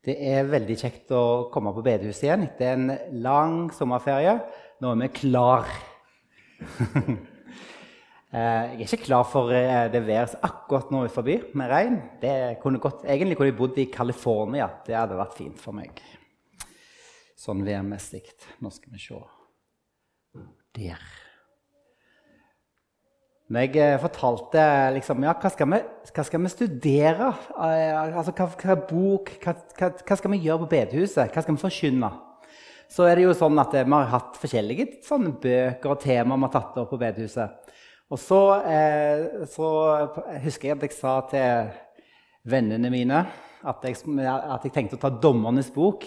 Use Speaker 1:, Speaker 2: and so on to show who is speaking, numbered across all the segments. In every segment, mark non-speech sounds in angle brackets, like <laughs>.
Speaker 1: Det er veldig kjekt å komme på bedehuset igjen etter en lang sommerferie. Nå er vi klar. <laughs> Eh, jeg er ikke klar for eh, det været akkurat nå utenfor med regn. Det kunne godt, egentlig kunne jeg bodd i California. Det hadde vært fint for meg. Sånn værmessig. Nå skal vi se. Der. Når jeg eh, fortalte liksom, ja, hva, skal vi, hva skal vi studere, altså, hva, hva, bok, hva, hva, skal vi gjøre på bedehuset, hva skal vi forkynne, så er det jo sånn at vi har hatt forskjellige sånne bøker og temaer vi har tatt opp på bedehuset. Og så, eh, så, husker jeg at jeg sa til vennene mine at jeg, at jeg, tenkte å ta Dommernes bok.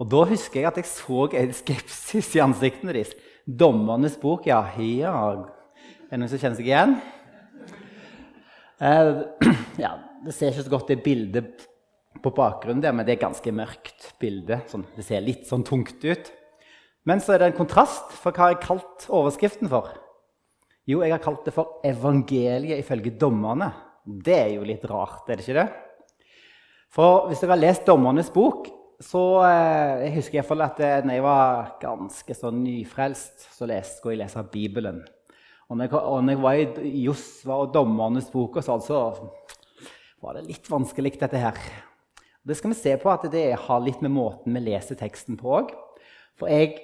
Speaker 1: Og da husker jeg at jeg så en skepsis i ansiktene deres. Dommernes bok, ja. ja. Er det noen som kjenner seg igjen? Uh, <clears throat> ja, Det ser ikke så godt det bildet på bakgrunnen der, men det er ganske mørkt bilde. Sånn, det ser litt sånn tungt ut. Men så er det en kontrast, for hva har jeg kalt overskriften for? Jo, jeg har kalt det for 'evangeliet ifølge dommerne'. Det er jo litt rart, er det ikke det? For hvis dere har lest Dommernes bok, så eh, jeg husker jeg at da når jeg var ganske sånn nyfrelst, så leste, skulle jeg lese Bibelen. Og når jeg, var i Josva og Dommernes bok, så altså, så var det litt vanskelig, dette her. Det skal vi se på at det har litt med måten vi leser teksten på òg. For jeg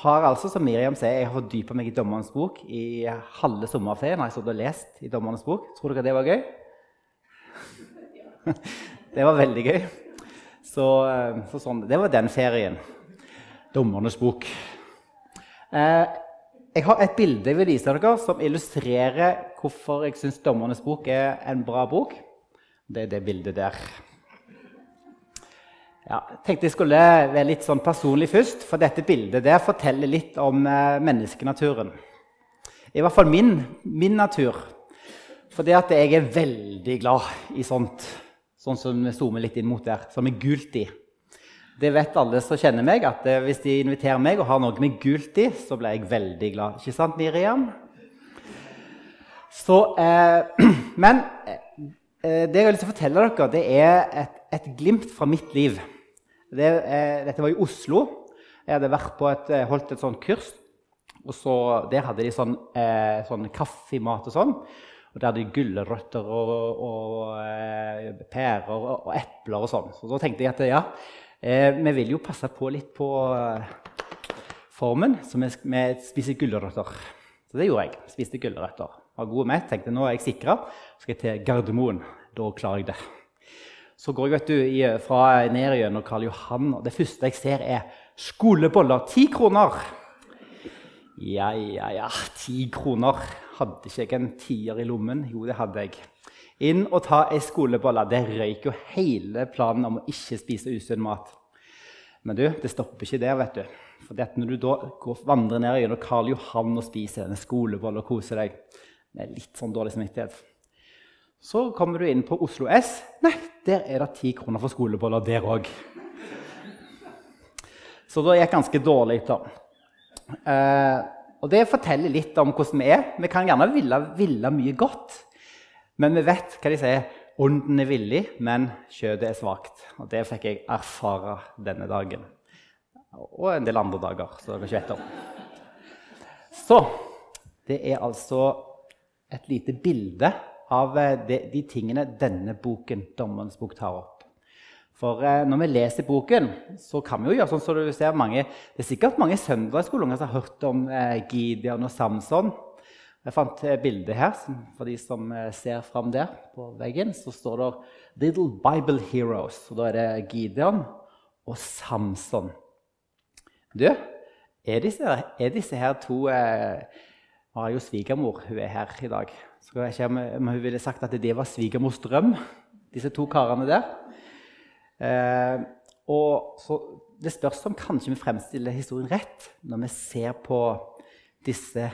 Speaker 1: har altså, som Miriam sier, jeg har fordypa meg i Dommernes bok i halve sommerferien. har jeg stått og lest i Dommernes bok. Tror dere det var gøy? <laughs> det var veldig gøy. Så, eh, så sånn, det var den ferien. Dommernes bok. Eh, jeg har et bilde jeg vil vise dere som illustrerer hvorfor jeg syns Dommernes bok er en bra bok. Det er det bildet der. Ja, jeg tenkte jeg skulle være litt sånn personlig først, for dette bildet der forteller litt om eh, menneskenaturen. I hvert fall min, min natur. For det at jeg er veldig glad i sånt, sånn som vi zoomer litt inn mot der, som er gult i. Det vet alle som kjenner meg, at eh, hvis de inviterer meg og har noe med gult i, så blir jeg veldig glad. Ikke sant, Miriam? Så, eh, <clears throat> men eh, det jeg har lyst til å fortelle dere, det er et, et glimt fra mitt liv. Det, eh, dette var i Oslo. Jeg hadde vært på et, eh, holdt et sånt kurs. og så, Der hadde de sånn, eh, sånn kaffemat og sånn. Og Der hadde de gulrøtter og, og eh, pærer og, og, epler og sånn. Så da tenkte jeg at ja, eh, vi vil jo passe på litt på eh, formen, så vi, vi spiser gulrøtter. Så det gjorde jeg. Spiste gulrøtter. Var god mett. Tenkte nå er jeg sikra. Skal jeg til Gardermoen. Da klarer jeg det. Så går jeg vet du, fra ned gjennom Karl Johan, og det første jeg ser, er skoleboller. Ti kroner! Ja, ja, ja. Ti kroner. Hadde ikke jeg en tier i lommen? Jo, det hadde jeg. Inn og ta ei skolebolle. Det røyk jo hele planen om å ikke spise usunn mat. Men du, det stopper ikke der. vet du. For når du da går, vandrer ned gjennom Karl Johan og spiser denne skolebolla og koser deg med litt sånn dårlig samvittighet så kommer du inn på Oslo S. Nei, der er det ti kroner for skoleboller der òg. Så det gikk ganske dårlig. da. Eh, og Det forteller litt om hvordan vi er. Vi kan gjerne ville, ville mye godt, men vi vet hva de sier. Ånden er villig, men kjødet er svakt. Og Det fikk jeg erfare denne dagen. Og en del andre dager. Så dere ikke vet om. Så det er altså et lite bilde av eh, de, de, tingene denne boken, Dommerens bok, tar opp. For eh, når vi leser boken, så kan vi jo gjøre sånn som du ser mange, Det er sikkert mange søndagsskoleunger som har hørt om eh, Gideon og Samson. Jeg fant et bilde her for de som eh, ser fram der på veggen. Så står det 'Little Bible Heroes'. og Da er det Gideon og Samson. Du, er disse, er disse her to eh, har jo svigermor. Hun er her i dag. Så jeg ikke om hun ville sagt at det var svigermors drøm, disse to karene der. Eh, og så Det spørs om kanskje vi fremstiller historien rett når vi ser på disse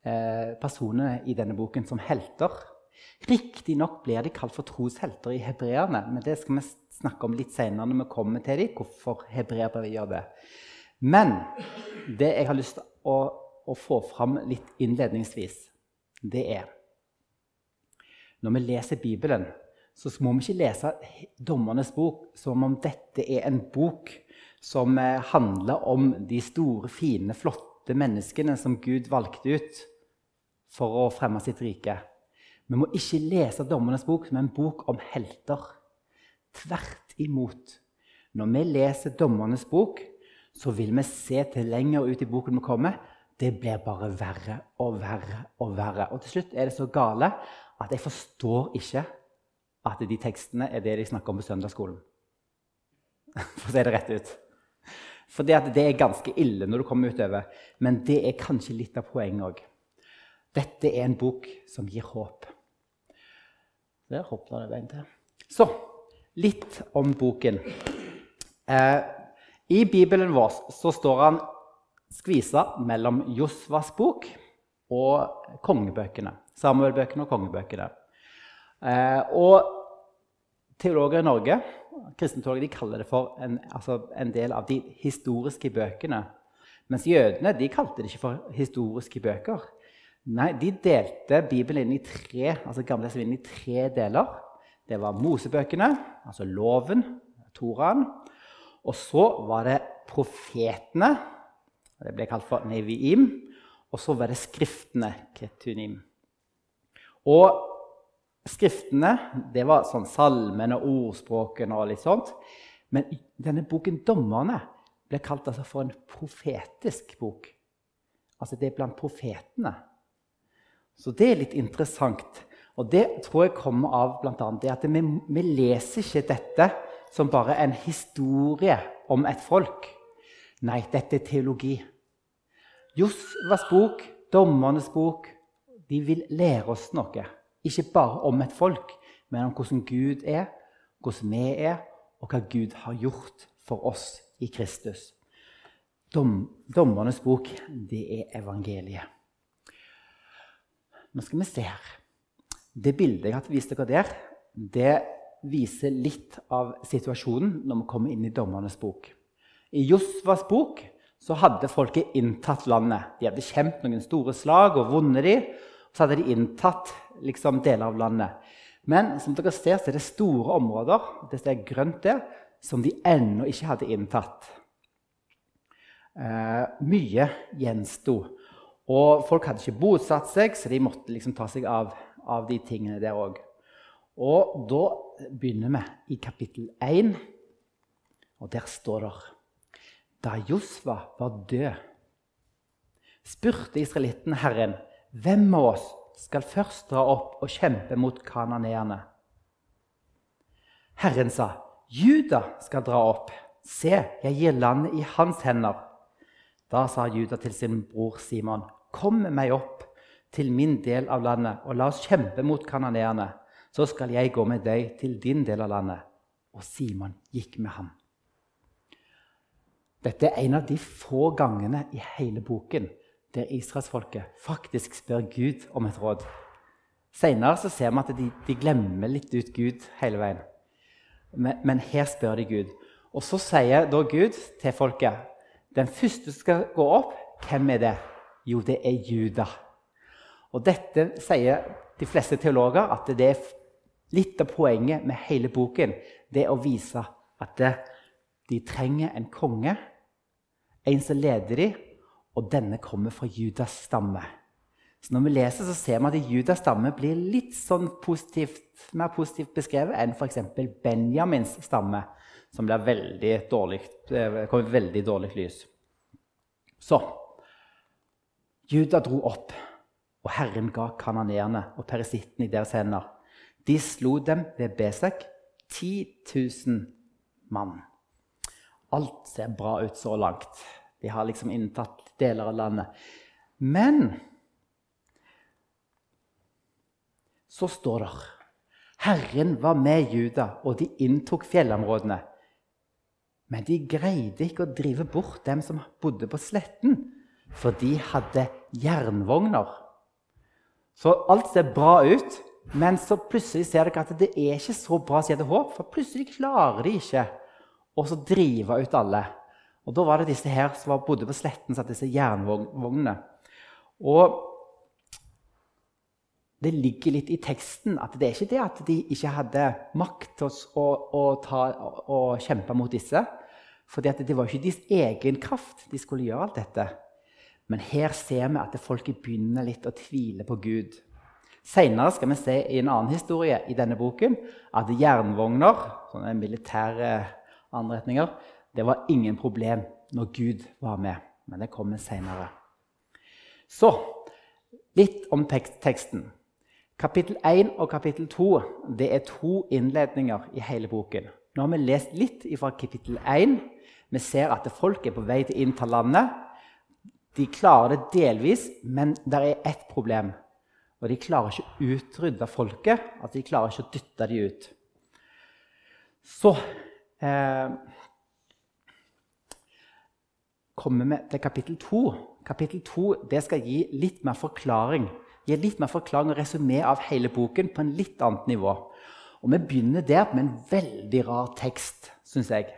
Speaker 1: personene i denne boken som helter. Riktignok blir de kalt for troshelter i hebreerne, men det skal vi snakke om litt senere når vi kommer til dem, hvorfor hebreerbrevet gjør det. Men det jeg har lyst til å, å få fram litt innledningsvis, det er når vi leser Bibelen, så må vi ikke lese Dommernes bok som om dette er en bok som eh, handler om de store, fine, flotte menneskene som Gud valgte ut for å fremme sitt rike. Vi må ikke lese Dommernes bok som en bok om helter. Tvert imot. Når vi leser Dommernes bok, så vil vi se til lenger ut i boken vi kommer. Det blir bare verre og verre og verre. Og til slutt er det så gale at jeg forstår ikke at de tekstene er det de snakker om på søndagsskolen. <laughs> For å si det rett ut. For det, er ganske ille når du kommer utover. Men det er kanskje litt av poenget òg. Dette er en bok som gir håp. Der hoppa det veien til. Så litt om boken. Eh, I Bibelen vår så står han skvisa mellom Josvas bok og kongebøkene. Samuelbøkene og kongebøkene. Eh, og teologer i Norge kristenteologer, de kaller det for en, altså en, del av de historiske bøkene. Mens jødene de kalte det ikke for historiske bøker. Nei, De delte Bibelen inn i tre altså gamle inn i tre deler. Det var Mosebøkene, altså loven, Toraen. Og så var det profetene. Det ble kalt for Neviim. Og så var det skriftene, Ketunim. Og skriftene det var sånn salmene, ordspråkene og litt sånt. Men denne boken 'Dommerne' ble kalt altså for en profetisk bok. Altså det er blant profetene. Så det er litt interessant. Og det tror jeg kommer av bl.a. det at vi, vi leser ikke dette som bare en historie om et folk. Nei, dette er teologi. Josvas bok, dommernes bok, de vil lære oss noe. Ikke bare om et folk, men om hvordan Gud er, hvordan vi er, og hva Gud har gjort for oss i Kristus. Dom, dommernes bok, det er evangeliet. Nå skal vi se her. Det bildet jeg har vist dere der, det viser litt av situasjonen når vi kommer inn i dommernes bok. I Josvas bok så hadde folket inntatt landet. De hadde kjempet noen store slag og vunnet og Så hadde de inntatt liksom, deler av landet. Men som dere ser, så er det store områder det er grønt der, som de ennå ikke hadde inntatt. Eh, mye gjensto. Og folk hadde ikke bosatt seg, så de måtte liksom ta seg av, av de tingene der òg. Og da begynner vi i kapittel 1, og der står det Da Josva var død, spurte israelitten Herren, hvem av oss skal først dra opp og kjempe mot kananeerne. Herren sa, 'Juda skal dra opp. Se, jeg gir landet i hans hender.' Da sa Juda til sin bror Simon, 'Kom med meg opp til min del av landet, og la oss kjempe mot kananeerne.' 'Så skal jeg gå med deg til din del av landet.' Og Simon gikk med ham. Dette er en av de få gangene i hele boken der israelsfolket faktisk spør Gud om et råd. Senere ser vi at de, de, glemmer litt ut Gud hele veien. Men, men, her spør de Gud. Og så sier da Gud til folket Den første som skal gå opp, hvem er det? Jo, det er Juda. Og dette sier de fleste teologer at det er litt av poenget med hele boken. Det å vise at de trenger en konge, en som leder dem, og denne kommer fra Judas stamme. Så når vi leser, så ser vi at Judas stamme blir litt sånn positivt, mer positivt beskrevet enn f.eks. Benjamins stamme, som blir veldig dårlig, eh, kommer veldig dårlig lys. Så Juda dro opp, og Herren ga kananeerne og perisittene i deres hender. De slo dem ved Besek, 10 000 mann. Alt ser bra ut så langt. De har liksom inntatt deler av landet. Men så står det Herren var med Juda, og de inntok fjellområdene. Men de greide ikke å drive bort dem som bodde på sletten, for de hadde jernvogner. Så alt ser bra ut, men så plutselig ser dere at det er ikke så bra som de hadde håp. For plutselig klarer de ikke å drive ut alle. Og Da var det disse her som bodde på sletten, satt disse jernvognene. Og det ligger litt i teksten at det er ikke det at de ikke hadde makt til å, å, ta, å kjempe mot disse. For det var ikke deres egen kraft de skulle gjøre alt dette. Men her ser vi at folket begynner litt å tvile på Gud. Senere skal vi se i en annen historie i denne boken at jernvogner, sånne militære anretninger, det var ingen problem når Gud var med. Men det kommer senere. Så litt om teksten. Kapittel 1 og kapittel 2 det er to innledninger i hele boken. Nå har vi lest litt fra kapittel 1. Vi ser at folk er på vei til inn innta landet. De klarer det delvis, men det er ett problem. Og de klarer ikke å utrydde folket. Altså de klarer ikke å dytte dem ut. Så eh, kommer vi til kapittel 2. Kapittel 2 skal gi litt mer forklaring Gi litt mer forklaring og resumé av hele boken på en litt annet nivå. Og Vi begynner der med en veldig rar tekst, syns jeg.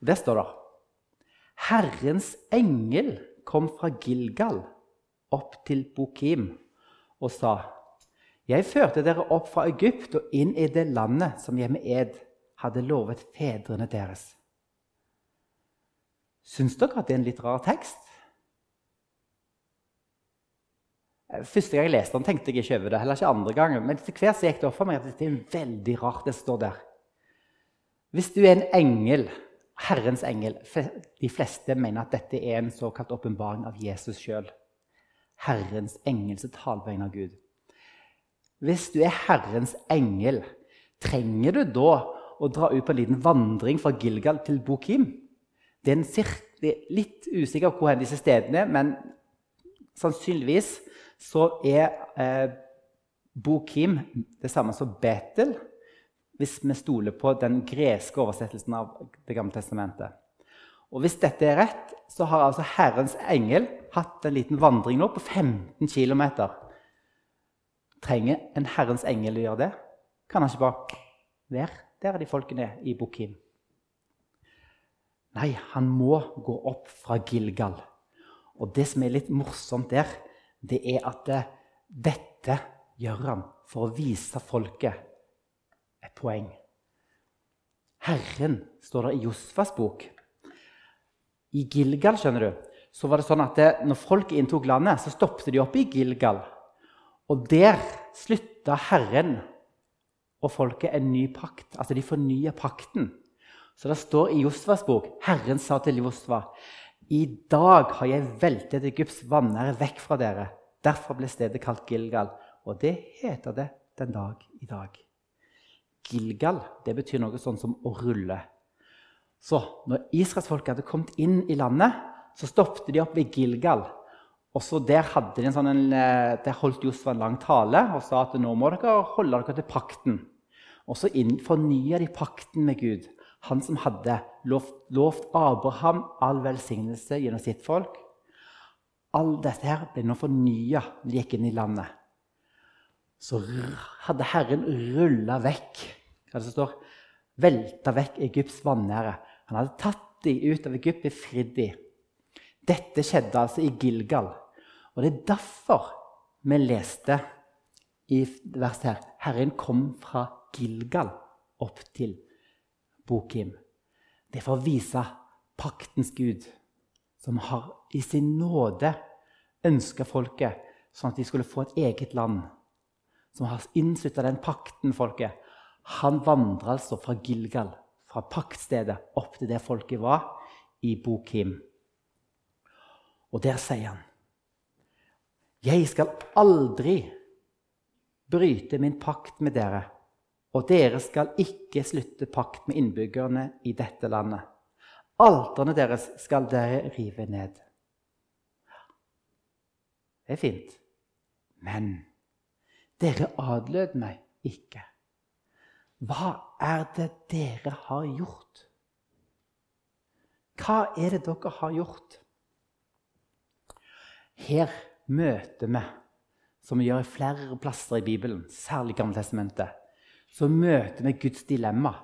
Speaker 1: Og Der står det Herrens engel kom fra Gilgal opp til Bokim og sa Jeg førte dere opp fra Egypt og inn i det landet som jeg med ed hadde lovet fedrene deres. Syns dere at det er en litt rar tekst? Første gang jeg leste den, tenkte jeg ikke over det. heller ikke andre gangen. Men etter hvert gikk det opp for meg at det er veldig rart det står der. Hvis du er en engel, Herrens engel De fleste mener at dette er en såkalt åpenbaring av Jesus sjøl. Herrens engel som taler på vegne av Gud. Hvis du er Herrens engel, trenger du da å dra ut på en liten vandring fra Gilgal til Bokim? Det er, en, litt usikker hvor disse stedene er, men sannsynligvis så er eh, Bokim det samme som Betel, hvis vi stoler på den greske oversettelsen av Det gamle testamentet. Og Hvis dette er rett, så har altså Herrens engel hatt en liten vandring nå på 15 km. Trenger en Herrens engel å gjøre det? Kan han ikke bare være der er de folkene i Bukhim? Nei, han må gå opp fra Gilgal. Og det som er litt morsomt der, det er at eh, dette gjør han for å vise folket et poeng. Herren, står det i Josfas bok. I Gilgal skjønner du, så var det sånn at det, når folk inntok landet, så stoppet de opp i Gilgal. Og der slutta Herren og folket en ny pakt. Altså de fornya pakten. Så det står i Josfas bok Herren sa til Josfa i dag har jeg veltet Egypts vanære vekk fra dere. Derfor ble stedet kalt Gilgal, og det heter det den dag i dag. Gilgal det betyr noe sånn som å rulle. Så når israelsfolket hadde kommet inn i landet, så stoppet de opp ved Gilgal. Og så Der hadde de en sånn, en, der holdt Josfa en lang tale og sa at nå må dere holde dere til pakten. Og så fornya de pakten med Gud han som hadde lovt, lovt Abraham all velsignelse gjennom sitt folk. All dette her ble nå fornya når de gikk inn i landet. Så hadde Herren rulla vekk hva det står, velta vekk Egypts vanære. Han hadde tatt de ut av Egypt, befridd de. Dette skjedde altså i Gilgal. Og det er derfor vi leste i verset her Herren kom fra Gilgal opp til Bokim. Det er for å vise paktens Gud, som har i sin nåde ønska folket sånn at de skulle få et eget land. Som har innslutta den pakten, folket. Han vandra altså fra Gilgal, fra paktstedet, opp til der folket var, i Bokim. Og der sier han Jeg skal aldri bryte min pakt med dere og dere skal ikke slutte pakt med innbyggerne i dette landet. Alterne deres skal dere rive ned. Det er fint. Men dere adlød meg ikke. Hva er det dere har gjort? Hva er det dere har gjort? Her møter vi, som vi gjør i flere plasser i Bibelen, særlig Gammeltestamentet, så møter vi Guds dilemma.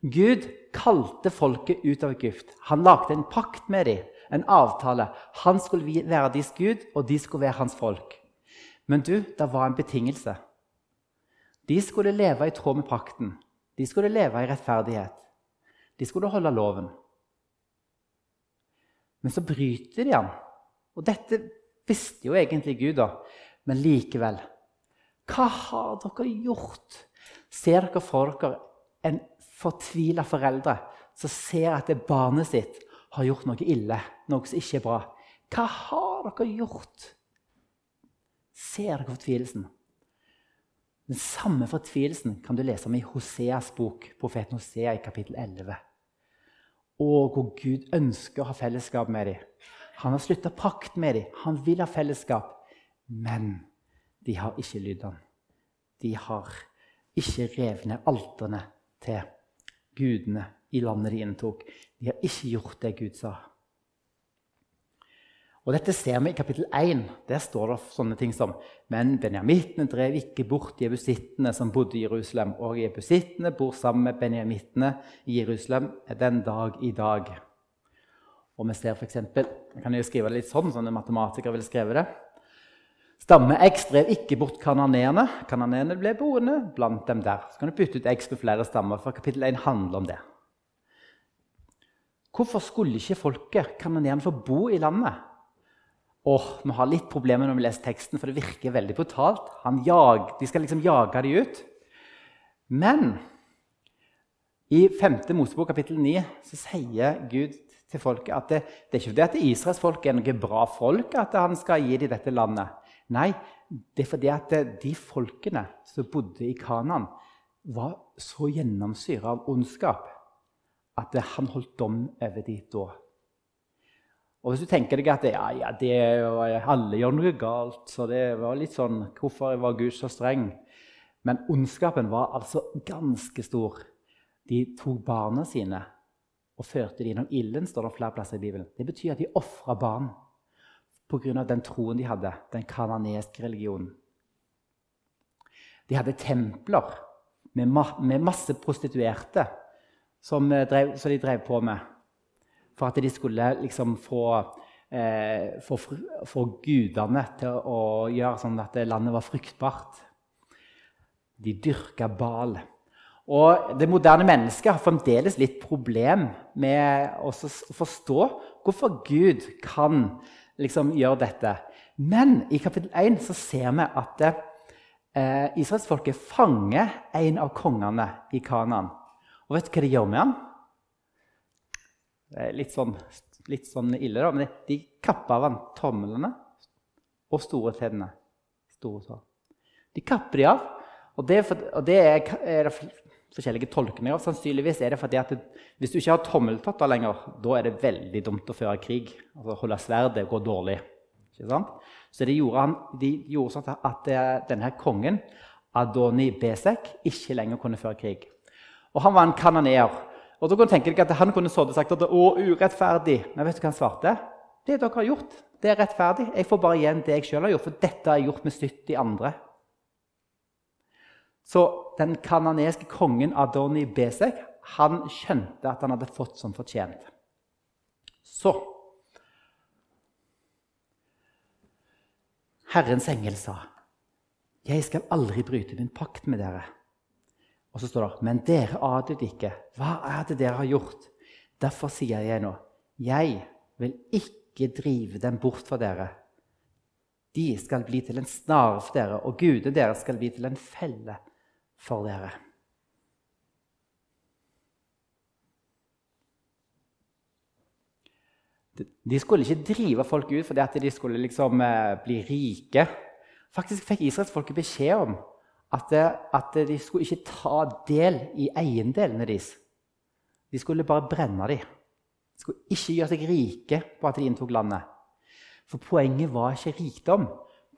Speaker 1: Gud kalte folket ut av Egypt. Han lagde en pakt med dem, en avtale. Han skulle være deres Gud, og de skulle være hans folk. Men du, det var en betingelse. De skulle leve i tråd med pakten. De skulle leve i rettferdighet. De skulle holde loven. Men så bryter de den. Og dette visste jo egentlig Gud, da. Men likevel Hva har dere gjort? Ser dere for dere en fortvila foreldre som ser at det barnet sitt har gjort noe ille, noe som ikke er bra? Hva har dere gjort? Ser dere fortvilelsen? Den samme fortvilelsen kan du lese om i Hoseas bok, profeten Hosea i kapittel 11. Og hvor Gud ønsker å ha fellesskap med dem. Han har slutta pakt med dem. Han vil ha fellesskap. Men de har ikke ham. De har ikke revet ned alterne til gudene i landet de inntok. De har ikke gjort det Gud sa. Og Dette ser vi i kapittel 1. Der står det sånne ting som Men benjamittene drev ikke bort jebusittene som bodde i Jerusalem. Og jebusittene bor sammen med benjamittene i Jerusalem den dag i dag. Og vi ser f.eks. Kan jo skrive det litt sånn, sånn matematiker ville skrevet det. Stamme X drev ikke bort kananeerne. Kananeerne ble boende blant dem der. Så kan du bytte ut X med flere stammer, for kapittel 1 handler om det. Hvorfor skulle ikke folket, kananeerne, få bo i landet? Åh, Vi har litt problemer når vi leser teksten, for det virker veldig brutalt. Jag, de skal liksom jage dem ut. Men i 5. Mosebok kapittel 9 så sier Gud til folket at det, det er ikke fordi at Israels folk er noe bra folk at han skal gi dem dette landet. Nei, det er fordi at de folkene som bodde i Kanan, var så gjennomsyra av ondskap at han holdt dom over dem da. Og hvis du tenker deg at ja, ja, det, alle gjør noe galt, så det var litt sånn Hvorfor var Gud så streng? Men ondskapen var altså ganske stor. De tok barna sine og førte dem gjennom ilden, står det flere plasser i Bibelen. Det betyr at de ofra barn pga. den troen de hadde, den kananeske religionen. De hadde templer med, ma med masse prostituerte som, drev, som de drev på med for at de skulle liksom få, eh, få, få gudene til å gjøre sånn at landet var fruktbart. De dyrka Bal. Og det moderne mennesket har fremdeles litt problem med å forstå hvorfor Gud kan liksom gjøre dette. Men i kapittel 1 så ser vi at eh, israelsfolket fanger en av kongene i Kanaan. Og vet du hva de gjør med han? Er litt sånn, litt sånn ille, da. Men de, de kapper av han tomlene og store tennene. Store tår. De kapper de av. Og det, og det er, er, det forskjellige tolkninger. av. Sannsynligvis er det fordi at det, hvis du ikke har tommeltotter lenger, da er det veldig dumt å føre krig. Altså Holde sverdet går dårlig. Ikke sant? Så de gjorde, han, de gjorde sånn at eh, denne kongen, Adoni Besek, ikke lenger kunne føre krig. Og han var en kanoneer. Og da tenker deg at Han kunne sagt at det er urettferdig. Men vet du hva han svarte? Det dere har gjort, det er rettferdig. Jeg får bare igjen det jeg sjøl har gjort, for dette har jeg gjort med 70 andre. Så den kananeske kongen Adoni Besek han skjønte at han hadde fått som fortjent. Så Herrens engel sa, 'Jeg skal aldri bryte min pakt med dere.' Og så står det Men dere adlyder ikke. Hva er det dere har gjort? Derfor sier jeg nå, jeg vil ikke drive dem bort fra dere. De skal bli til en snare for dere, og gudene deres skal bli til en felle for dere. De skulle ikke drive folk ut fordi de skulle liksom eh, bli rike. Faktisk fikk israelsfolket beskjed om at, at, de skulle ikke ta del i eiendelene deres. De skulle bare brenne dem. De skulle ikke gjøre seg rike på at de inntok landet. For poenget var ikke rikdom.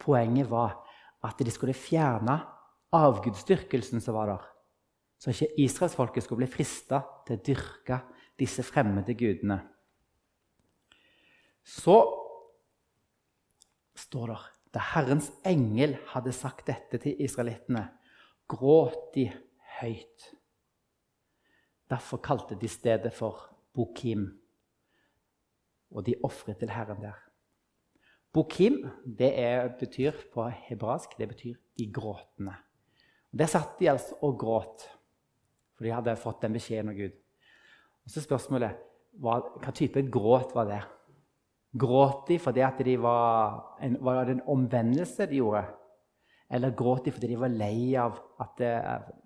Speaker 1: Poenget var at de skulle fjerne avgudsdyrkelsen som var der. Så ikke israelsfolket skulle bli frista til å dyrke disse fremmede gudene. Så står det da Herrens engel hadde sagt dette til israelittene, gråt de høyt. Derfor kalte de stedet for Bokim, og de ofret til Herren der. Bokim det er, betyr på hebraisk det betyr 'de gråtende'. Der satt de altså og gråt, for de hadde fått den beskjeden av Gud. Og så spørsmålet hva, hva type gråt var det? Gråt de fordi de var, en, var det en omvendelse de gjorde? Eller gråt de fordi de var lei, av at det,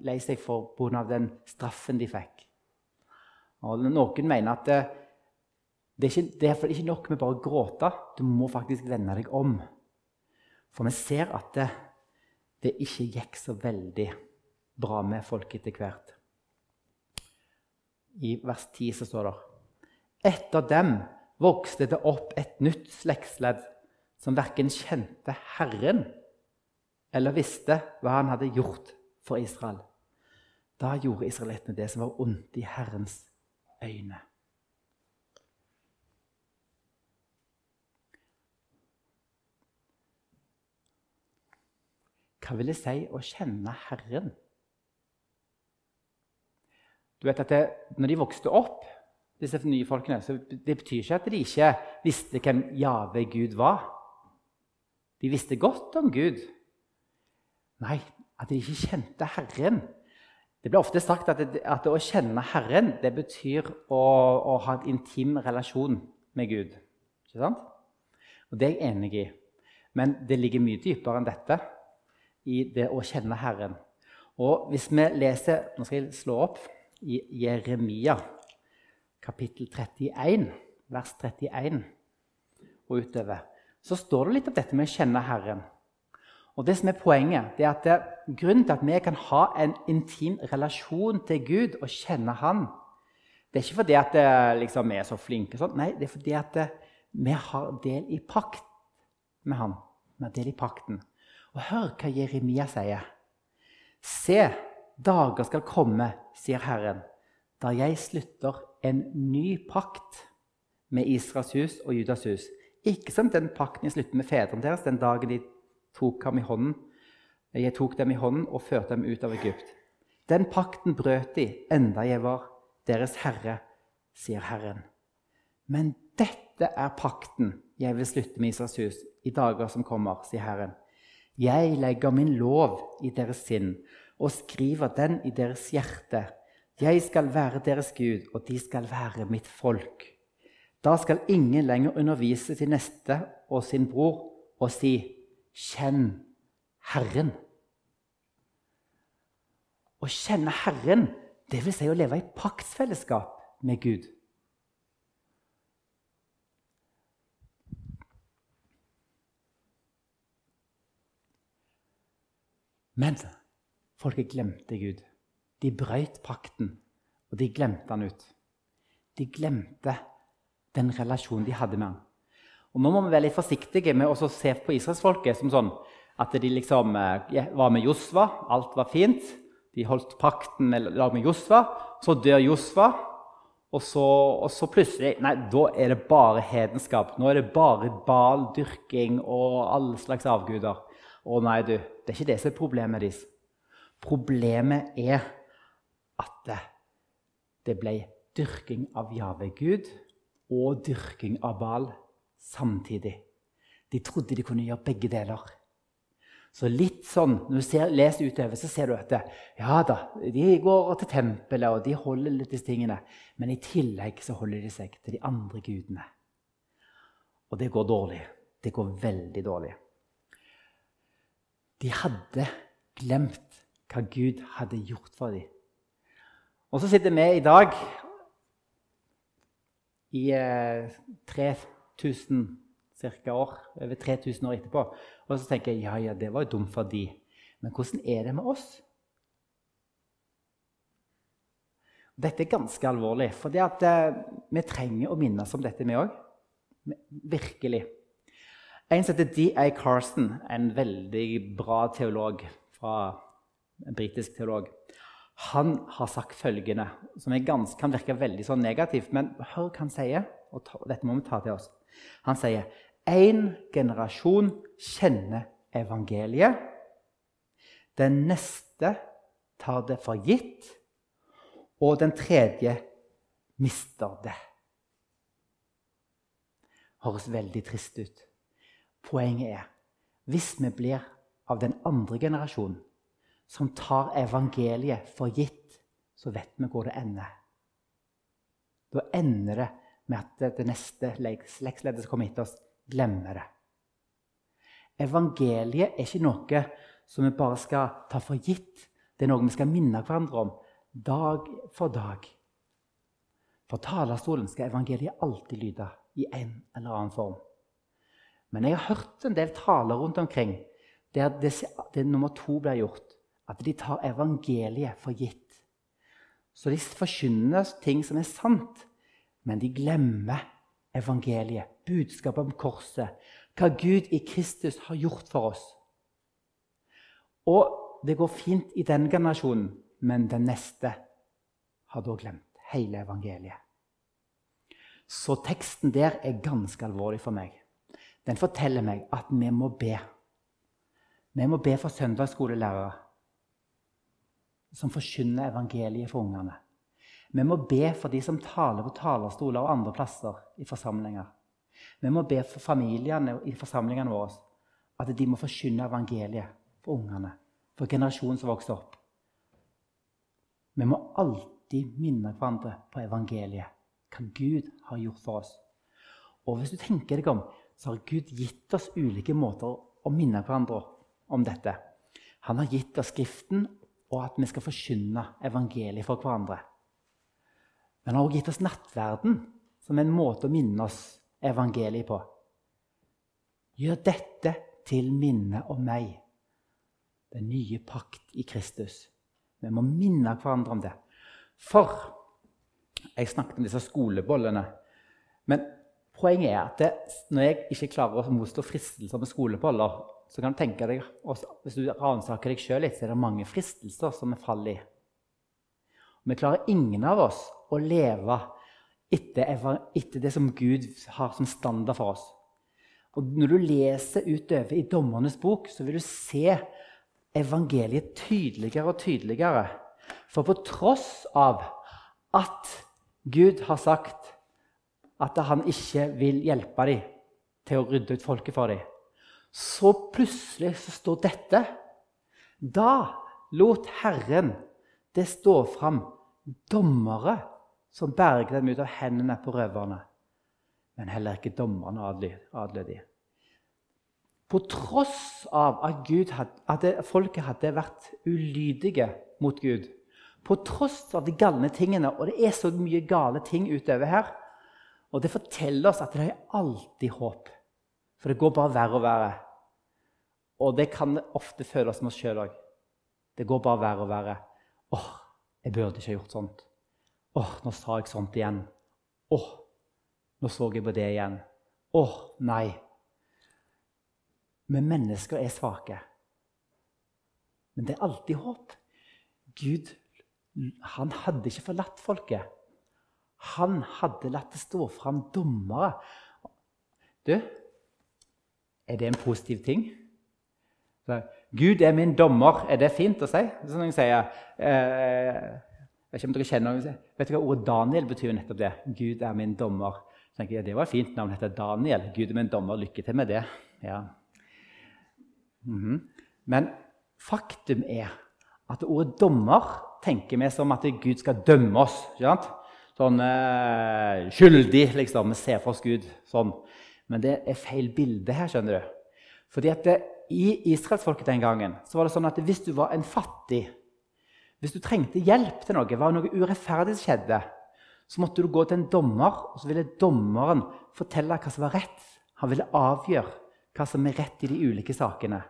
Speaker 1: lei seg for pga. den straffen de fikk? Og Noen mener at det, det, er ikke, det er ikke nok med bare å gråte. Du må faktisk vende deg om. For vi ser at det, det ikke gikk så veldig bra med folk etter hvert. I vers 10 så står det Etter dem vokste det opp et nytt slektsledd som verken kjente Herren eller visste hva han hadde gjort for Israel. Da gjorde israelittene det som var ondt i Herrens øyne. Hva vil det si å kjenne Herren? Du vet at det, når de vokste opp, disse nye folkene, så det betyr ikke at de ikke visste hvem Jave Gud var. De visste godt om Gud. Nei, at de ikke kjente Herren. Det blir ofte sagt at, det, at å kjenne Herren det betyr å, å, ha en intim relasjon med Gud. Ikke sant? Og Det er jeg enig i. Men det ligger mye dypere enn dette i det å kjenne Herren. Og hvis vi leser Nå skal jeg slå opp i Jeremia, kapittel 31, vers 31 og utover, så står det litt om dette med å kjenne Herren. Og det som er Poenget det er at det, grunnen til at vi kan ha en intim relasjon til Gud og kjenne Han, det er ikke fordi at det, liksom, vi er så flinke. Sånn. Nei, det er fordi at det, vi har del i pakt med Han. Vi har del i pakten. Og hør hva Jeremia sier. Se, dager skal komme, sier Herren, da jeg slutter en ny pakt med Israels hus og Judas hus. Ikke som den pakten jeg sluttet med fedrene deres den dagen de tok ham i hånden. Jeg tok dem i hånden og førte dem ut av Egypt. Den pakten brøt de, enda jeg var deres herre, sier Herren. Men dette er pakten jeg vil slutte med Israels hus i dager som kommer, sier Herren. Jeg legger min lov i deres sinn og skriver den i deres hjerte. Jeg skal være deres Gud, og de skal være mitt folk. Da skal ingen lenger undervise sin neste og sin bror og si Kjenn Herren. Å kjenne Herren, det vil si å leve i paktsfellesskap med Gud. Men folket glemte Gud. De brøt pakten, og de glemte han ut. De glemte den relasjonen de hadde med han. Og Nå må vi være litt forsiktige med å se på israelsfolket som sånn at de liksom eh, var med Josva, alt var fint. De holdt pakten med med Josva. Så dør Josva, og så, og så, plutselig Nei, da er det bare hedenskap. Nå er det bare baldyrking og alle slags avguder. Å nei, du, det er ikke det som er problemet deres. Problemet er at det, ble dyrking av Jave Gud og dyrking av Bal samtidig. De trodde de kunne gjøre begge deler. Så litt sånn, Når du ser, leser utover, så ser du at det, ja da, de går til tempelet og de holder litt disse tingene. Men i tillegg så holder de seg til de andre gudene. Og det går dårlig. Det går veldig dårlig. De hadde glemt hva Gud hadde gjort for dem. Og så sitter vi i dag i eh, 3000 cirka år, over 3000 år etterpå. Og så tenker jeg ja, ja, det var jo dumt for de. Men hvordan er det med oss? Dette er ganske alvorlig, for at, eh, vi trenger å minnes om dette, vi òg. Virkelig. En som heter D.A. Carson, en veldig bra teolog fra en britisk teolog, han har sagt følgende, som ganske, kan virke veldig sånn negativt, men hør hva han sier. og ta, Dette må vi ta til oss. Han sier én generasjon kjenner evangeliet. Den neste tar det for gitt, og den tredje mister det. Høres veldig trist ut. Poenget er hvis vi blir av den andre generasjonen som tar evangeliet for gitt, så vet vi hvor det ender. Da ender det med at det neste slektsleddet som kommer etter oss, glemmer det. Evangeliet er ikke noe som vi bare skal ta for gitt. Det er noe vi skal minne hverandre om dag for dag. For talerstolen skal evangeliet alltid lyde i en eller annen form. Men jeg har hørt en del taler rundt omkring der det, det nummer to blir gjort. At de tar evangeliet for gitt. Så de forkynner ting som er sant, men de glemmer evangeliet, budskapet om korset, hva Gud i Kristus har gjort for oss. Og det går fint i den generasjonen, men den neste har da glemt hele evangeliet. Så teksten der er ganske alvorlig for meg. Den forteller meg at vi må be. Vi må be for søndagsskolelærere som forkynner evangeliet for ungene. Vi må be for de som taler på talerstoler og andre plasser i forsamlinger. Vi må be for familiene i forsamlingene våre at de må forkynne evangeliet for ungene, for generasjonen som vokser opp. Vi må alltid minne hverandre på evangeliet, hva Gud har gjort for oss. Og hvis du tenker deg om, så har Gud gitt oss ulike måter å minne hverandre om dette. Han har gitt oss Skriften, og at vi skal forkynne evangeliet for hverandre. Men han har også gitt oss nattverden som en måte å minne oss evangeliet på. Gjør dette til minne om meg, den nye pakt i Kristus. Vi må minne hverandre om det. For Jeg snakket om disse skolebollene. Men poenget er at det, når jeg ikke klarer å motstå fristelser med skoleboller, så kan du tenke deg, hvis du ransaker deg sjøl litt, så er det mange fristelser som vi faller i. Vi klarer ingen av oss å leve etter, etter, det som Gud har som standard for oss. Og Når du leser utover i Dommernes bok, så vil du se evangeliet tydeligere og tydeligere. For på tross av at Gud har sagt at han ikke vil hjelpe dem til å rydde ut folket for dem, så plutselig så står dette. Da lot Herren det stå fram dommere som berget dem ut av hendene på røverne. Men heller ikke dommerne adlød de. På tross av at, hadde, at folket hadde vært ulydige mot Gud, på tross av de galne tingene, og det er så mye gale ting utover her Og det forteller oss at det er alltid håp, for det går bare verre og verre. Og det kan ofte føles som oss sjøl òg. Det går bare verre og verre. Åh, jeg burde ikke ha gjort sånt. Åh, nå sa jeg sånt igjen. Åh, nå så jeg på det igjen. Åh, nei. Men mennesker er svake. Men det er alltid håp. Gud han hadde ikke forlatt folket. Han hadde latt det stå fram dommere. Du, er det en positiv ting? Gud er min dommer. Er det fint å si? Sånn jeg sier, eh, vet ikke om dere kjenner Vet du hva ordet Daniel betyr? nettopp det? Gud er min dommer. Så tenker jeg, Det var et fint navn. heter Daniel. Gud er min dommer. Lykke til med det. Ja. Mm -hmm. Men faktum er at ordet 'dommer' tenker vi som at Gud skal dømme oss. Sånn eh, skyldig, liksom. Vi ser for oss Gud sånn. Men det er feil bilde her, skjønner du. Fordi at det, I israelsfolket den gangen så var det sånn at hvis du var en fattig hvis du trengte hjelp til noe, var noe urettferdig som skjedde, så måtte du gå til en dommer, og så ville dommeren fortelle hva som var rett. Han ville avgjøre hva som er rett i de ulike sakene.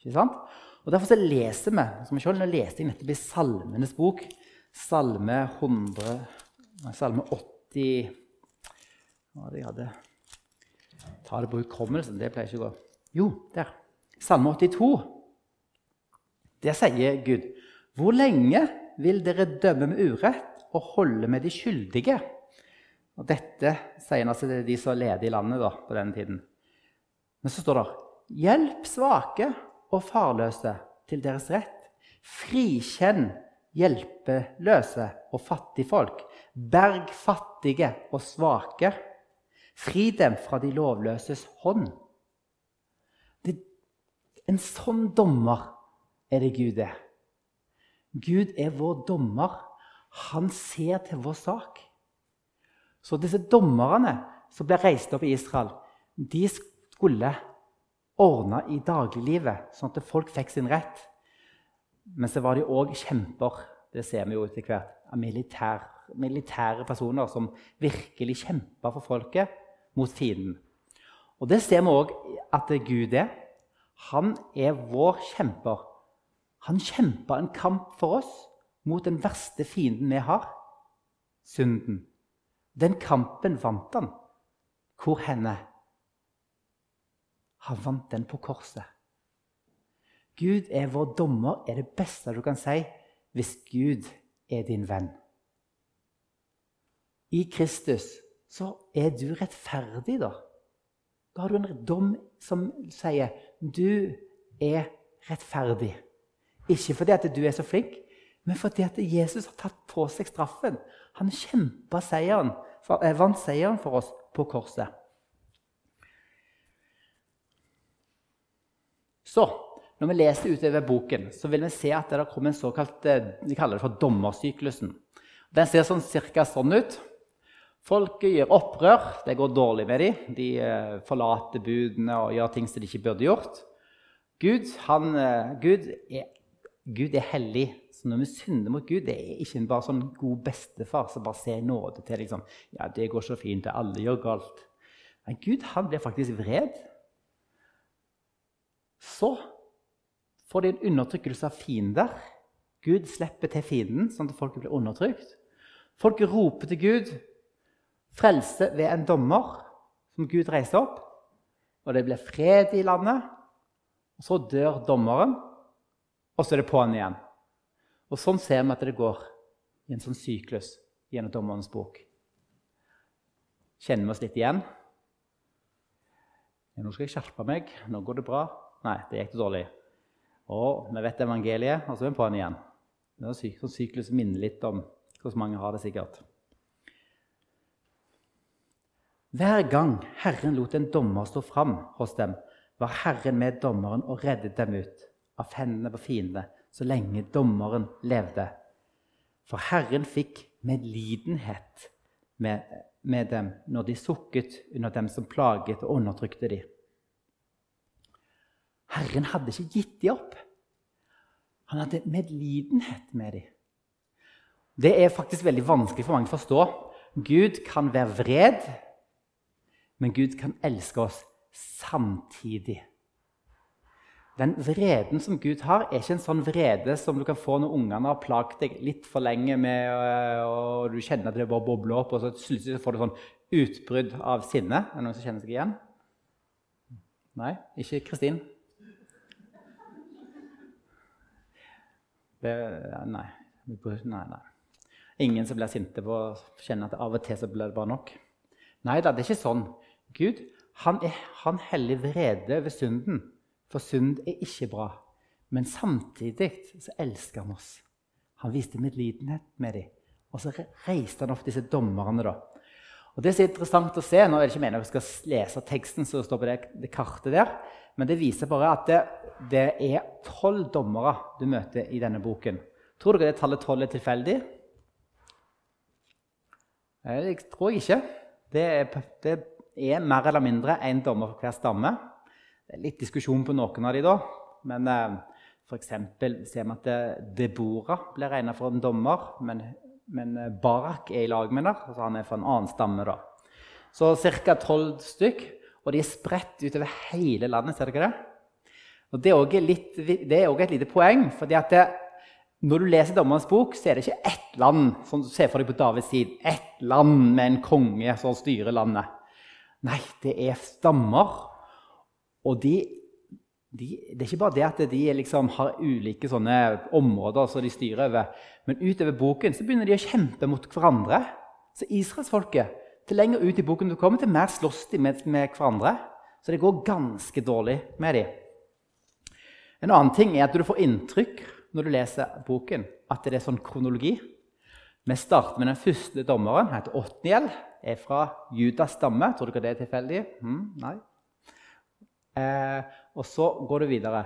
Speaker 1: Ikke sant? Og Derfor så leser vi som selv, Nå leste jeg nettopp i Salmenes bok, Salme 100, Salme 80 Hva var det jeg hadde? Ta det på hukommelsen. Det pleier ikke å gå. Jo, der. Salme 82. Der sier Gud hvor lenge vil dere dømme med urett og holde med de skyldige? Og Dette sier altså det er de som leder i landet da, på denne tiden. Men så står det Hjelp svake og farløse til deres rett. Frikjenn hjelpeløse og fattigfolk. Berg fattige og svake. Fri dem fra de lovløses hånd. En sånn dommer er det Gud er. Gud er vår dommer. Han ser til vår sak. Så disse dommerne som ble reist opp i Israel, de skulle ordne i dagliglivet, sånn at folk fikk sin rett. Men så var de òg kjemper. Det ser vi jo etter hvert. Militær, militære personer som virkelig kjempa for folket mot fienden. Og det ser vi òg at Gud er. Han er vår kjemper. Han kjempa en kamp for oss mot den verste fienden vi har synden. Den kampen vant han. Hvor henne? Han vant den på korset. Gud er vår dommer, er det beste du kan si hvis Gud er din venn. I Kristus så er du rettferdig, da. Da har du en dom som sier du er rettferdig. Ikke fordi at du er så flink, men fordi at Jesus har tatt på seg straffen. Han kjempa seieren, eh, vant seieren for oss på korset. Så når vi leser utover boken, så vil vi se at det kommer en såkalt eh, de kaller det for dommersyklusen. Den ser sånn, cirka sånn ut. Folk gjør opprør. Det går dårlig med dem. De eh, forlater budene og gjør ting som de ikke burde gjort. Gud, han, eh, Gud, er, Gud er, hellig. Så når vi synder mot Gud, det er ikke bare sånn god bestefar som bare ser nåde til. Liksom. Ja, det går så fint. Alle gjør galt. Men Gud han blir faktisk vred. Så får de en undertrykkelse av fiender. Gud slipper til fienden, sånn at folk blir undertrykt. Folk roper til Gud frelse ved en dommer som Gud reiser opp. Og det blir fred i landet. Og Så dør dommeren, og så er det på'n igjen. Og Sånn ser vi at det går i en sånn syklus gjennom dommerens bok. Kjenner vi oss litt igjen? 'Nå skal jeg skjerpe meg. Nå går det bra.' Nei, det gikk det dårlig. Å, vi vet evangeliet, og så er vi på'n igjen. Det er en sånn syklus minner litt om hvordan mange har det sikkert. Hver gang Herren lot en dommer stå fram hos dem, var Herren med dommeren og reddet dem ut av hendene på fiendene så lenge dommeren levde. For Herren fikk medlidenhet med, med dem når de sukket under dem som plaget og undertrykte dem. Herren hadde ikke gitt dem opp. Han hadde medlidenhet med dem. Det er faktisk veldig vanskelig for mange å forstå. Gud kan være vred men Gud kan elske oss samtidig. Den vreden som Gud har, er ikke en sånn vrede som du kan få når ungene har plaget deg litt for lenge med, øh, og du kjenner at det bare bobler opp, og så plutselig får du sånn utbrudd av sinne. Er det noen som kjenner seg igjen? Nei? Ikke Kristin? Nei. nei, nei. Ingen som blir sinte på å kjenne at av og til så blir det bare nok. Nei da, det er ikke sånn. Gud han, er, han heller vrede over synden, for synd er ikke bra. Men samtidig så elsker han oss. Han viste medlidenhet med dem. Og så reiste han opp disse dommerne. da. Og Det er så interessant å se. Nå er det ikke meningen at vi skal lese teksten som står på det, det, kartet der, men det viser bare at det, det er tolv dommere du møter i denne boken. Tror dere det tallet tolv er tilfeldig? Jeg tror jeg ikke. Det er, det er mer eller mindre én dommer for hver stamme. Det er litt diskusjon på noen av de da, men eh, f.eks. ser vi at Debora Deborah blir regna for en dommer, men, men, eh, Barak er i lag med henne. Altså han er fra en annen stamme. da. Så ca. tolv stykk, og de er spredt utover hele landet. ser dere det? Og Det er òg et lite poeng. fordi at det, når du leser Dommerens bok, så er det ikke ett land som du ser for deg på Davids tid, ett land med en konge som styrer landet. Nei, det er stammer. Og de, de, det er ikke bare det at de liksom har ulike områder som de styrer over. Men utover boken så begynner de å kjempe mot hverandre. Så israelsfolket, til lenger ut i boken du kommer, til mer slåss de med, med hverandre. Så det går ganske dårlig med dem. En annen ting er at du får inntrykk når du leser boken, at det er sånn kronologi. Vi starter med den første dommeren, heter Otniel er fra Judas stamme. Tror dere det er tilfeldig? Mm, nei. Eh, og så går du videre.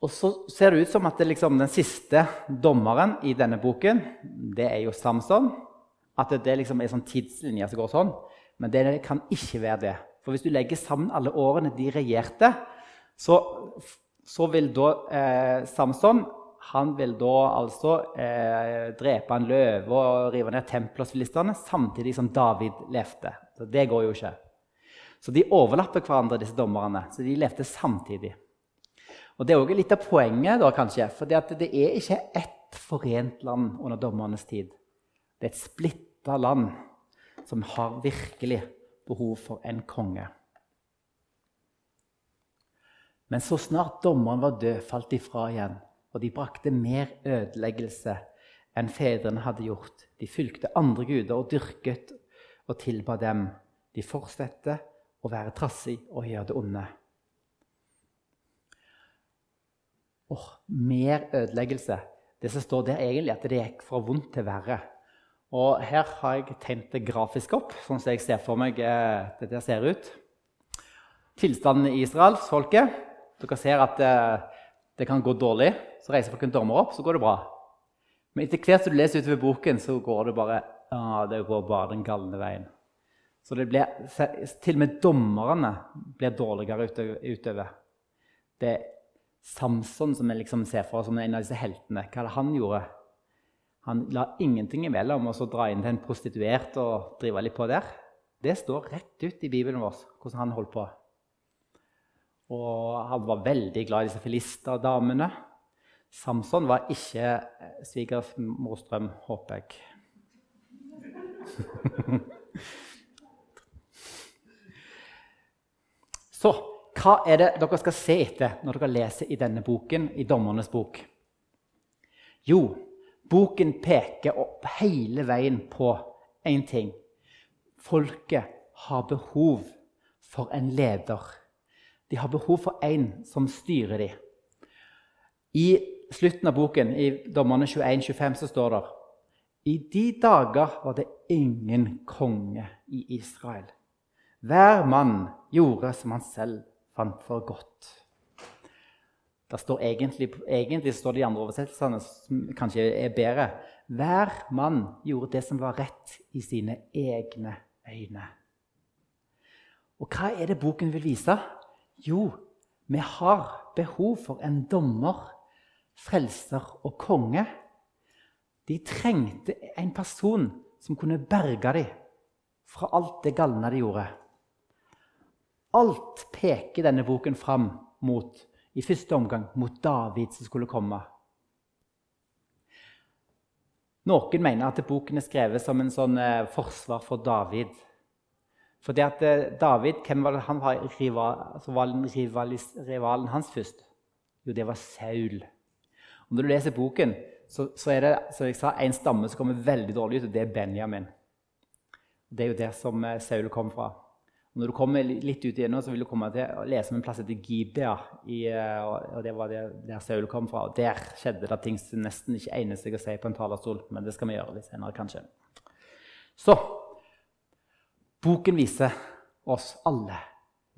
Speaker 1: Og så ser det ut som at liksom, den siste dommeren i denne boken, det er jo Samson. At det liksom er en sånn tidslinje som går sånn. Men det kan ikke være det. For hvis du legger sammen alle årene de regjerte, så, så vil da eh, Samson han vil da altså eh, drepe en løve og rive ned tempelfilistene samtidig som David levde. Så Det går jo ikke. Så de overlapper hverandre, disse dommerne. Så de levde samtidig. Og Det er også litt av poenget, da, kanskje, for det er ikke ett forent land under dommernes tid. Det er et splitta land som har virkelig behov for en konge. Men så snart dommeren var død, falt de fra igjen og de brakte mer ødeleggelse enn fedrene hadde gjort. De fulgte andre guder og dyrket og tilba dem. De fortsatte å være trassig og gjøre det onde. Oh, mer ødeleggelse. Det som står der, egentlig at det gikk fra vondt til verre. Og Her har jeg tegnet det grafisk opp, sånn som jeg ser for meg eh, det der ser ut. Tilstanden i israelsfolket. Dere ser at eh, det kan gå dårlig så reiser folk en dommer opp, så går det bra. Men etter hvert som du leser utover boken, så går det bare ah, det går bare den galne veien. Så det blir, Til og med dommerne blir dårligere utover. Det er Samson som vi liksom ser for oss som en av disse heltene. Hva det han gjorde? Han la ingenting imellom og så dra inn til en prostituert og drive litt på der. Det står rett ut i Bibelen vår hvordan han holdt på. Og han var veldig glad i disse filisterdamene. Samson var ikke eh, svigermors drøm, håper jeg. <laughs> Så hva er det dere skal se etter når dere leser i denne boken, i Dommernes bok? Jo, boken peker opp hele veien på én ting. Folket har behov for en leder. De har behov for en som styrer dem. I slutten av boken, i Dommerne 21-25, så står det I de dager var det ingen konge i Israel. Hver mann gjorde som han selv fant for godt. Står egentlig, egentlig står det i andre oversettelsene, som kanskje er bedre Hver mann gjorde det som var rett i sine egne øyne. Og hva er det boken vil vise? Jo, vi har behov for en dommer frelser og konge. De trengte en person som kunne berge dem fra alt det galne de gjorde. Alt peker denne boken fram mot, i første omgang mot David som skulle komme. Noen mener at boken er skrevet som en sånn eh, forsvar for David. Fordi at eh, David, hvem var det han var, rival, altså var rivalen hans først? Jo, det var Saul. Og når du leser boken, så, så er det som jeg sa, en stamme som kommer veldig dårlig ut, og det er Benjamin. Det er jo der som eh, Saul kom fra. Og når du kommer litt ut igjennom, så vil du komme til å lese om en plass etter Gibea. I, eh, og det var der, der Saul kom fra. Og der skjedde det ting som nesten ikke egner seg å si på en talerstol. Men det skal vi gjøre litt senere, kanskje. Så boken viser oss alle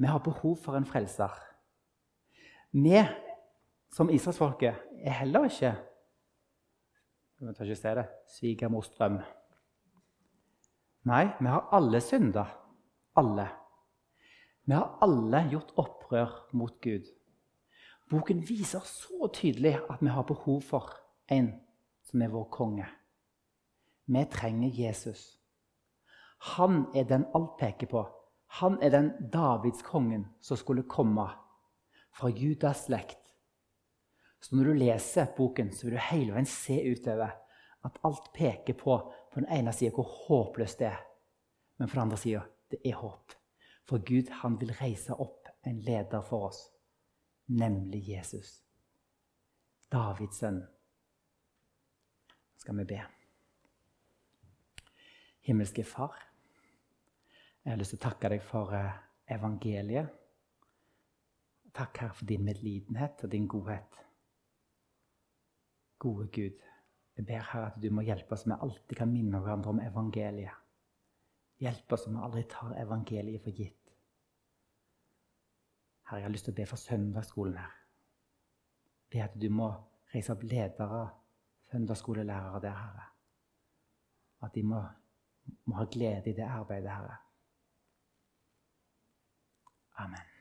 Speaker 1: vi har behov for en frelser. Vi som israelsfolket er heller ikke Vi tar ikke se det svigermors drøm. Nei, vi har alle synda. Alle. Vi har alle gjort opprør mot Gud. Boken viser så tydelig at vi har behov for en som er vår konge. Vi trenger Jesus. Han er den alt peker på. Han er den Davidskongen som skulle komme fra Judas slekt så når du leser boken, så vil du hele veien se utover at alt peker på på den ene sida hvor håpløst det er, men på den andre sida det er håp. For Gud han vil reise opp en leder for oss, nemlig Jesus. Davids sønn. Skal vi be. Himmelske Far, jeg har lyst til å takke deg for eh, evangeliet. Takk, Herre, for din medlidenhet og din godhet. Gode Gud, jeg ber her at du må hjelpe oss, vi alltid kan minne hverandre om evangeliet. Hjelp oss så vi aldri tar evangeliet for gitt. Herre, jeg har lyst til å be for søndagsskolen her. Be at du må reise opp ledere, søndagsskolelærere der, Herre. At de må, må ha glede i det arbeidet, Herre. Amen.